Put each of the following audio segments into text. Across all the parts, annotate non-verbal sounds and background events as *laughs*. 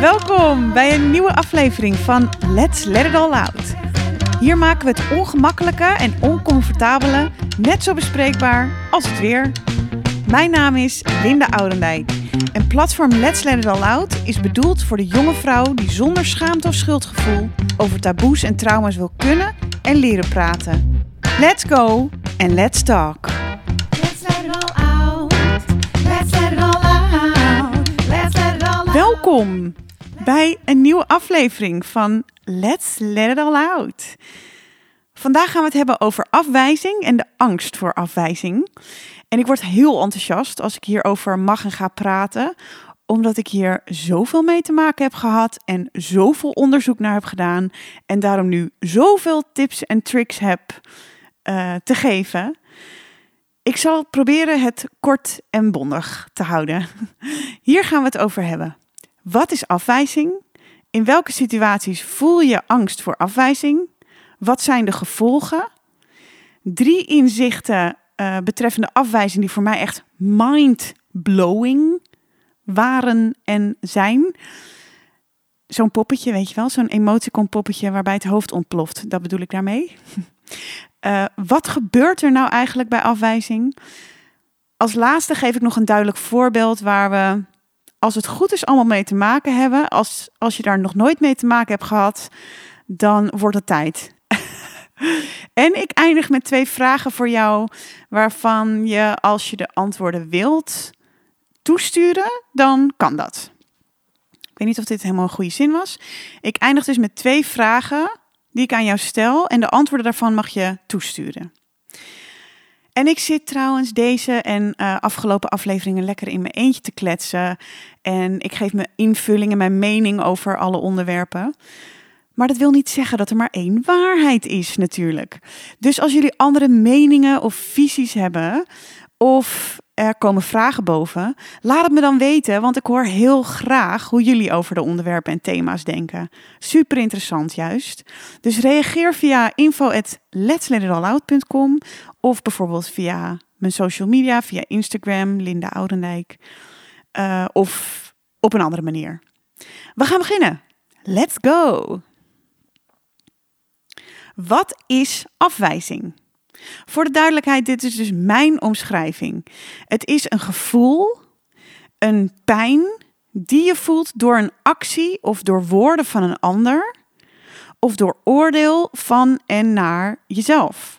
Welkom bij een nieuwe aflevering van Let's Let It All Out. Hier maken we het ongemakkelijke en oncomfortabele net zo bespreekbaar als het weer. Mijn naam is Linda Oudendijk en platform Let's Let It All Out is bedoeld voor de jonge vrouw die zonder schaamte of schuldgevoel over taboes en trauma's wil kunnen en leren praten. Let's go and let's talk. Let's let it all out. Let's let it all out. Let's let it all out. Welkom bij een nieuwe aflevering van Let's Let It All Out. Vandaag gaan we het hebben over afwijzing en de angst voor afwijzing. En ik word heel enthousiast als ik hierover mag en ga praten, omdat ik hier zoveel mee te maken heb gehad en zoveel onderzoek naar heb gedaan en daarom nu zoveel tips en tricks heb eh, te geven. Ik zal proberen het kort en bondig te houden. *laughs* Hier gaan we het over hebben. Wat is afwijzing? In welke situaties voel je angst voor afwijzing? Wat zijn de gevolgen? Drie inzichten eh, betreffende afwijzing die voor mij echt mind-blowing waren en zijn. Zo'n poppetje, weet je wel, zo'n emoticon poppetje waarbij het hoofd ontploft. Dat bedoel ik daarmee. *laughs* Eh, wat gebeurt er nou eigenlijk bij afwijzing? Als laatste geef ik nog een duidelijk voorbeeld waar we, als het goed is, allemaal mee te maken hebben. Als, als je daar nog nooit mee te maken hebt gehad, dan wordt het tijd. *laughs* en ik eindig met twee vragen voor jou, waarvan je, als je de antwoorden wilt toesturen, dan kan dat. Ik weet niet of dit helemaal een goede zin was. Ik eindig dus met twee vragen die ik aan jou stel en de antwoorden daarvan mag je toesturen. En ik zit trouwens deze en eh, afgelopen afleveringen lekker in mijn eentje te kletsen. En ik geef mijn invulling en mijn mening over alle onderwerpen. Maar dat wil niet zeggen dat er maar één waarheid is, natuurlijk. Dus als jullie andere meningen of visies hebben, of er komen vragen boven, laat het me dan weten, want ik hoor heel graag hoe jullie over de onderwerpen en thema's denken. Super interessant juist. Dus reageer via info@letsletitallloud.com of bijvoorbeeld via mijn social media, via Instagram, Linda Oudendijk, eh, of op een andere manier. We gaan beginnen. Let's go! Wat is afwijzing? Voor de duidelijkheid, dit is dus mijn omschrijving. Het is een gevoel, een pijn die je voelt door een actie of door woorden van een ander of door oordeel van en naar jezelf.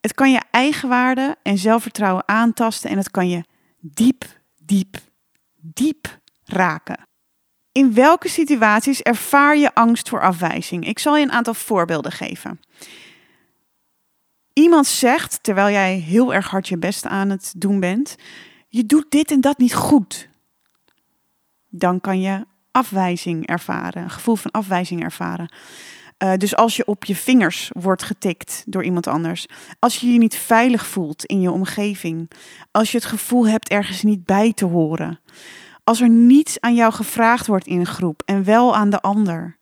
Het kan je eigenwaarde en zelfvertrouwen aantasten en het kan je diep, diep, diep raken. In welke situaties ervaar je angst voor afwijzing? Ik zal je een aantal voorbeelden geven. Iemand zegt, terwijl jij heel erg hard je best aan het doen bent, je doet dit en dat niet goed. Dan kan je afwijzing ervaren, een gevoel van afwijzing ervaren. Uh, dus als je op je vingers wordt getikt door iemand anders, als je je niet veilig voelt in je omgeving, als je het gevoel hebt ergens niet bij te horen, als er niets aan jou gevraagd wordt in een groep en wel aan de ander,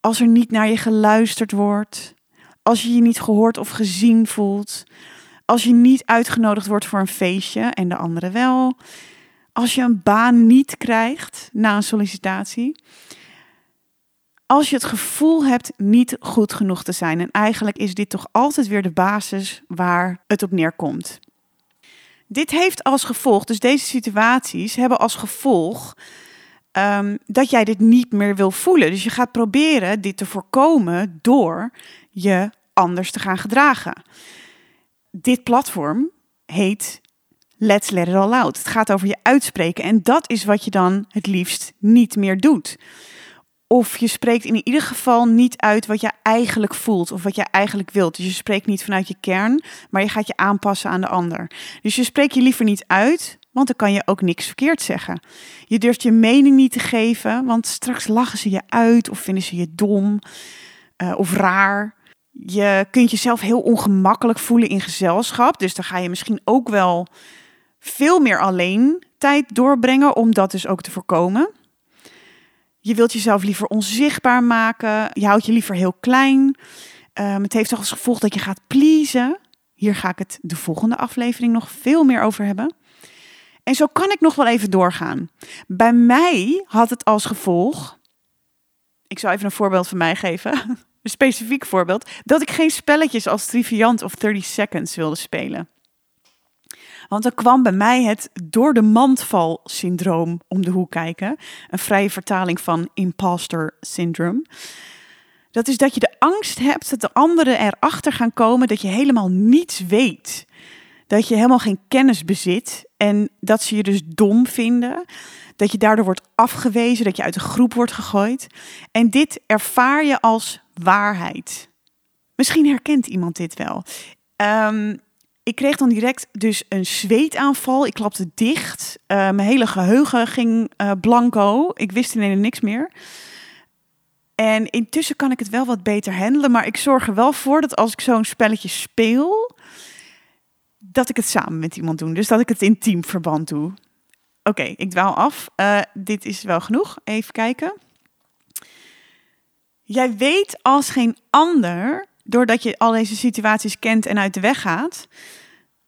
als er niet naar je geluisterd wordt, als je je niet gehoord of gezien voelt, als je niet uitgenodigd wordt voor een feestje en de anderen wel, als je een baan niet krijgt na een sollicitatie, als je het gevoel hebt niet goed genoeg te zijn. En eigenlijk is dit toch altijd weer de basis waar het op neerkomt. Dit heeft als gevolg, dus deze situaties hebben als gevolg um, dat jij dit niet meer wil voelen. Dus je gaat proberen dit te voorkomen door je anders te gaan gedragen. Dit platform heet Let's Let It All Out. Het gaat over je uitspreken en dat is wat je dan het liefst niet meer doet. Of je spreekt in ieder geval niet uit wat je eigenlijk voelt of wat je eigenlijk wilt. Dus je spreekt niet vanuit je kern, maar je gaat je aanpassen aan de ander. Dus je spreekt je liever niet uit, want dan kan je ook niks verkeerd zeggen. Je durft je mening niet te geven, want straks lachen ze je uit of vinden ze je dom uh, of raar. Je kunt jezelf heel ongemakkelijk voelen in gezelschap. Dus dan ga je misschien ook wel veel meer alleen tijd doorbrengen om dat dus ook te voorkomen. Je wilt jezelf liever onzichtbaar maken. Je houdt je liever heel klein. Um, het heeft ook als gevolg dat je gaat pleasen. Hier ga ik het de volgende aflevering nog veel meer over hebben. En zo kan ik nog wel even doorgaan. Bij mij had het als gevolg. Ik zal even een voorbeeld van mij geven. *laughs* Een specifiek voorbeeld. Dat ik geen spelletjes als Triviant of 30 Seconds wilde spelen. Want er kwam bij mij het door de mandval syndroom om de hoek kijken. Een vrije vertaling van imposter syndrome. Dat is dat je de angst hebt dat de anderen erachter gaan komen dat je helemaal niets weet. Dat je helemaal geen kennis bezit en dat ze je dus dom vinden. Dat je daardoor wordt afgewezen, dat je uit de groep wordt gegooid. En dit ervaar je als waarheid. Misschien herkent iemand dit wel. Um, ik kreeg dan direct dus een zweetaanval. Ik klapte dicht. Uh, mijn hele geheugen ging uh, blanco. Ik wist ineens niks meer. En intussen kan ik het wel wat beter handelen. Maar ik zorg er wel voor dat als ik zo'n spelletje speel, dat ik het samen met iemand doe. Dus dat ik het in teamverband doe. Oké, ik dwaal af. Uh, dit is wel genoeg. Even kijken. Jij weet als geen ander doordat je al deze situaties kent en uit de weg gaat,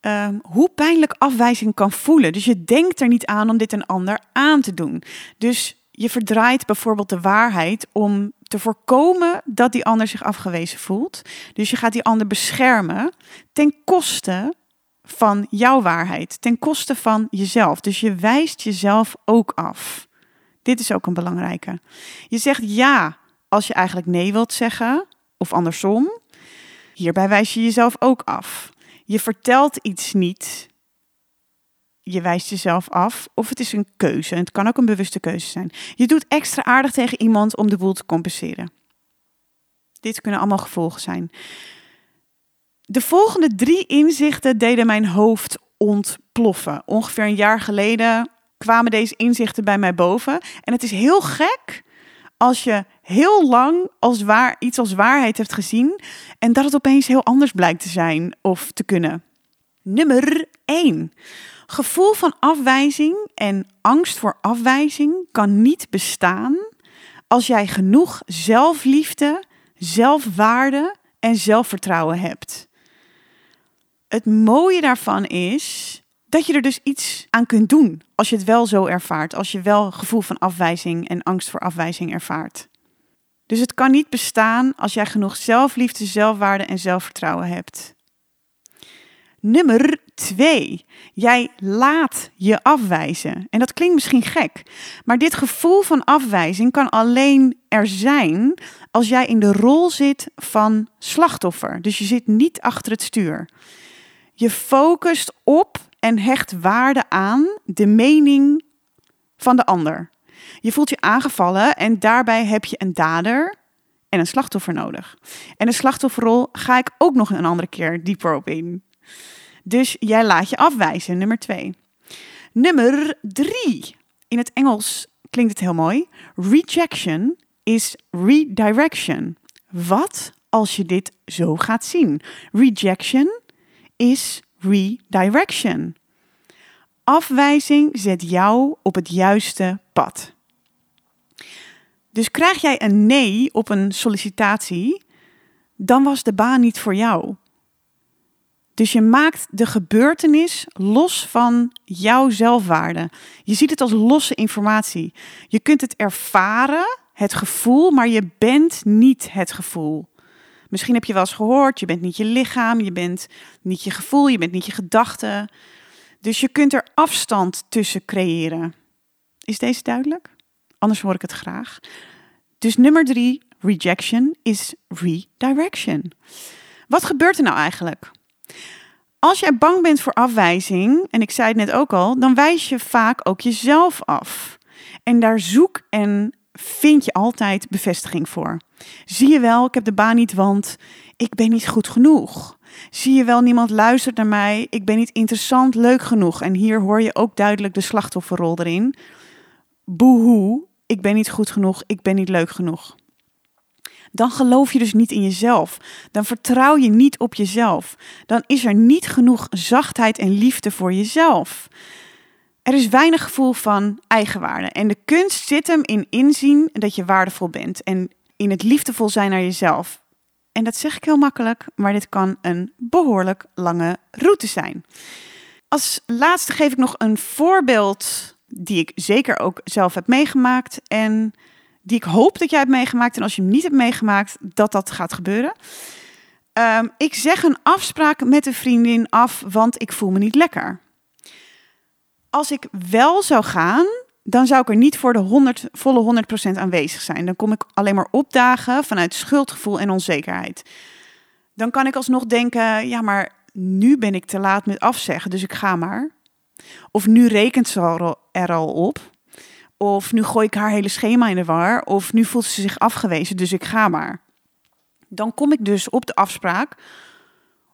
um, hoe pijnlijk afwijzing kan voelen. Dus je denkt er niet aan om dit een ander aan te doen. Dus je verdraait bijvoorbeeld de waarheid om te voorkomen dat die ander zich afgewezen voelt. Dus je gaat die ander beschermen ten koste van jouw waarheid, ten koste van jezelf. Dus je wijst jezelf ook af. Dit is ook een belangrijke. Je zegt ja als je eigenlijk nee wilt zeggen, of andersom. Hierbij wijs je jezelf ook af. Je vertelt iets niet. Je wijst jezelf af of het is een keuze. Het kan ook een bewuste keuze zijn. Je doet extra aardig tegen iemand om de boel te compenseren. Dit kunnen allemaal gevolgen zijn. De volgende drie inzichten deden mijn hoofd ontploffen. Ongeveer een jaar geleden kwamen deze inzichten bij mij boven. En het is heel gek als je heel lang als waar, iets als waarheid hebt gezien en dat het opeens heel anders blijkt te zijn of te kunnen. Nummer 1. Gevoel van afwijzing en angst voor afwijzing kan niet bestaan als jij genoeg zelfliefde, zelfwaarde en zelfvertrouwen hebt. Het mooie daarvan is dat je er dus iets aan kunt doen als je het wel zo ervaart, als je wel gevoel van afwijzing en angst voor afwijzing ervaart. Dus het kan niet bestaan als jij genoeg zelfliefde, zelfwaarde en zelfvertrouwen hebt. Nummer twee, jij laat je afwijzen. En dat klinkt misschien gek, maar dit gevoel van afwijzing kan alleen er zijn als jij in de rol zit van slachtoffer. Dus je zit niet achter het stuur. Je focust op en hecht waarde aan de mening van de ander. Je voelt je aangevallen en daarbij heb je een dader en een slachtoffer nodig. En de slachtofferrol ga ik ook nog een andere keer dieper op in. Dus jij laat je afwijzen, nummer twee. Nummer drie. In het Engels klinkt het heel mooi. Rejection is redirection. Wat als je dit zo gaat zien? Rejection is redirection. Afwijzing zet jou op het juiste pad. Dus krijg jij een nee op een sollicitatie, dan was de baan niet voor jou. Dus je maakt de gebeurtenis los van jouw zelfwaarde. Je ziet het als losse informatie. Je kunt het ervaren, het gevoel, maar je bent niet het gevoel. Misschien heb je wel eens gehoord, je bent niet je lichaam, je bent niet je gevoel, je bent niet je gedachten. Dus je kunt er afstand tussen creëren. Is deze duidelijk? Anders hoor ik het graag. Dus nummer drie, rejection is redirection. Wat gebeurt er nou eigenlijk? Als jij bang bent voor afwijzing, en ik zei het net ook al, dan wijs je vaak ook jezelf af. En daar zoek en vind je altijd bevestiging voor. Zie je wel, ik heb de baan niet, want ik ben niet goed genoeg. Zie je wel, niemand luistert naar mij, ik ben niet interessant, leuk genoeg. En hier hoor je ook duidelijk de slachtofferrol erin. Boehoe, ik ben niet goed genoeg, ik ben niet leuk genoeg. dan geloof je dus niet in jezelf. Dan vertrouw je niet op jezelf. Dan is er niet genoeg zachtheid en liefde voor jezelf. Er is weinig gevoel van eigenwaarde. En de kunst zit hem in inzien dat je waardevol bent. En in het liefdevol zijn naar jezelf. En dat zeg ik heel makkelijk, maar dit kan een behoorlijk lange route zijn. Als laatste geef ik nog een voorbeeld die ik zeker ook zelf heb meegemaakt. En die ik hoop dat jij hebt meegemaakt. En als je hem niet hebt meegemaakt, dat dat gaat gebeuren. Ehm, ik zeg een afspraak met een vriendin af, want ik voel me niet lekker. Als ik wel zou gaan, dan zou ik er niet voor de 100, volle 100% aanwezig zijn. Dan kom ik alleen maar opdagen vanuit schuldgevoel en onzekerheid. Dan kan ik alsnog denken, ja, maar nu ben ik te laat met afzeggen, dus ik ga maar. Of nu rekent ze er al op. Of nu gooi ik haar hele schema in de war. Of nu voelt ze zich afgewezen, dus ik ga maar. Dan kom ik dus op de afspraak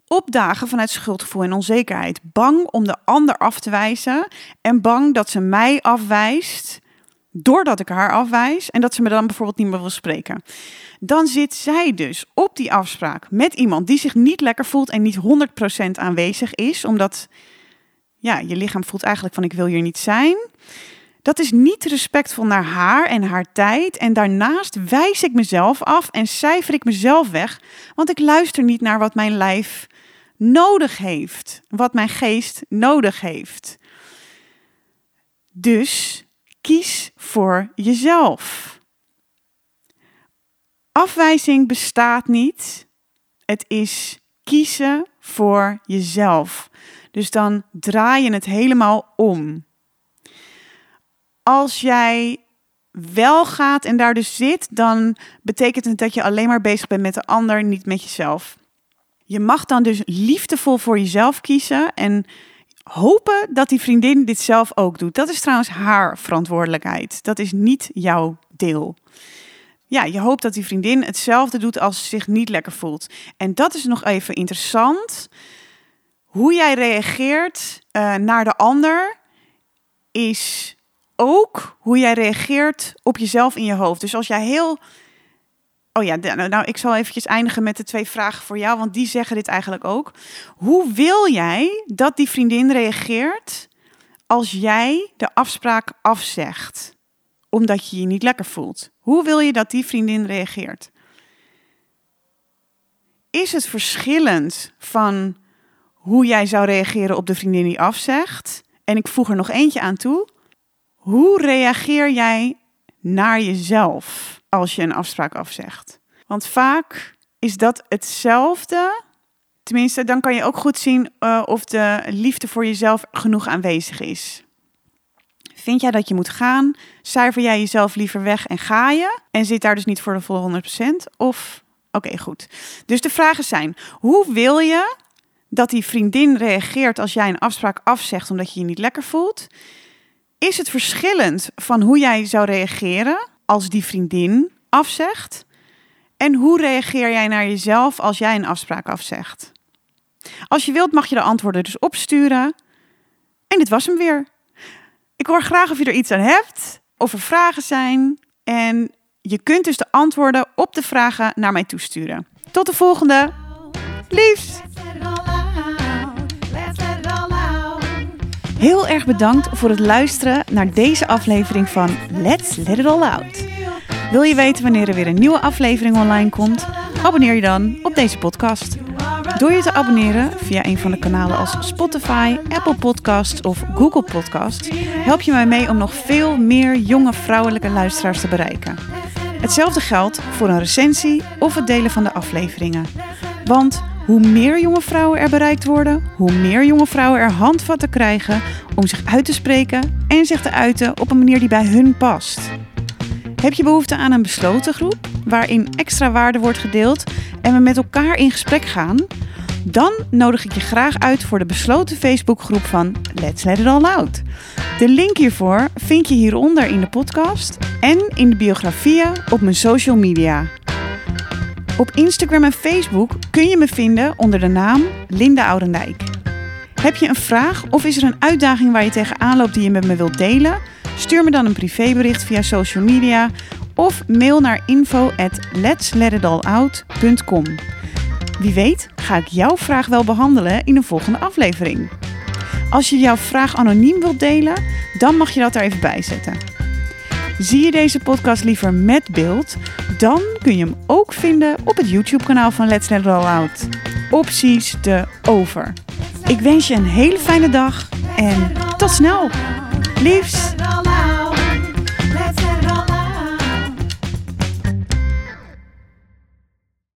opdagen vanuit schuldgevoel en onzekerheid. Bang om de ander af te wijzen en bang dat ze mij afwijst doordat ik haar afwijs en dat ze me dan bijvoorbeeld niet meer wil spreken. Dan zit zij dus op die afspraak met iemand die zich niet lekker voelt en niet 100% aanwezig is, omdat ja, je lichaam voelt eigenlijk van ik wil hier niet zijn. Dat is niet respectvol naar haar en haar tijd. En daarnaast wijs ik mezelf af en cijfer ik mezelf weg. Want ik luister niet naar wat mijn lijf nodig heeft. Wat mijn geest nodig heeft. Dus kies voor jezelf. Afwijzing bestaat niet. Het is kiezen voor jezelf. Dus dan draai je het helemaal om. Als jij wel gaat en daar dus zit, dan betekent het dat je alleen maar bezig bent met de ander, niet met jezelf. Je mag dan dus liefdevol voor jezelf kiezen en hopen dat die vriendin dit zelf ook doet. Dat is trouwens haar verantwoordelijkheid. Dat is niet jouw deel. Ja, je hoopt dat die vriendin hetzelfde doet als ze zich niet lekker voelt. En dat is nog even interessant. Hoe jij reageert uh, naar de ander is ook hoe jij reageert op jezelf in je hoofd. Dus als jij heel. Oh ja, nou, nou, ik zal eventjes eindigen met de twee vragen voor jou, want die zeggen dit eigenlijk ook. Hoe wil jij dat die vriendin reageert als jij de afspraak afzegt, omdat je je niet lekker voelt? Hoe wil je dat die vriendin reageert? Is het verschillend van hoe jij zou reageren op de vriendin die afzegt? En ik voeg er nog eentje aan toe. Hoe reageer jij naar jezelf als je een afspraak afzegt? Want vaak is dat hetzelfde. Tenminste, dan kan je ook goed zien uh, of de liefde voor jezelf genoeg aanwezig is. Vind jij dat je moet gaan? Cijfer jij jezelf liever weg en ga je? En zit daar dus niet voor de volle 100%? Of, oké, goed. Dus de vragen zijn, hoe wil je dat die vriendin reageert als jij een afspraak afzegt omdat je je niet lekker voelt? Is het verschillend van hoe jij zou reageren als die vriendin afzegt? En hoe reageer jij naar jezelf als jij een afspraak afzegt? Als je wilt mag je de antwoorden dus opsturen. En dit was hem weer. Ik hoor graag of je er iets aan hebt, of er vragen zijn. En je kunt dus de antwoorden op de vragen naar mij toesturen. Tot de volgende. Liefs! Heel erg bedankt voor het luisteren naar deze aflevering van Let's Let It All Out. Wil je weten wanneer er weer een nieuwe aflevering online komt? Abonneer je dan op deze podcast. Door je te abonneren via een van de kanalen als Spotify, Apple Podcasts of Google Podcasts, help je mij mee om nog veel meer jonge vrouwelijke luisteraars te bereiken. Hetzelfde geldt voor een recensie of het delen van de afleveringen. Want hoe meer jonge vrouwen er bereikt worden, hoe meer jonge vrouwen er handvatten krijgen om zich uit te spreken en zich te uiten op een manier die bij hun past. Heb je behoefte aan een besloten groep waarin extra waarde wordt gedeeld en we met elkaar in gesprek gaan? Dan nodig ik je graag uit voor de besloten Facebookgroep van Let's Let It All Out. De link hiervoor vind je hieronder in de podcast en in de biografieën op mijn social media. Op Instagram en Facebook kun je me vinden onder de naam Linda Oudendijk. Heb je een vraag of is er een uitdaging waar je tegenaan loopt die je met me wilt delen? Stuur me dan een privébericht via social media of mail naar info at. Wie weet ga ik jouw vraag wel behandelen in een volgende aflevering. Als je jouw vraag anoniem wilt delen, dan mag je dat er even bij zetten. Zie je deze podcast liever met beeld, dan kun je hem ook vinden op het YouTube-kanaal van Let's Let It Out. Opties de over. Ik wens je een hele fijne dag en tot snel. Liefs!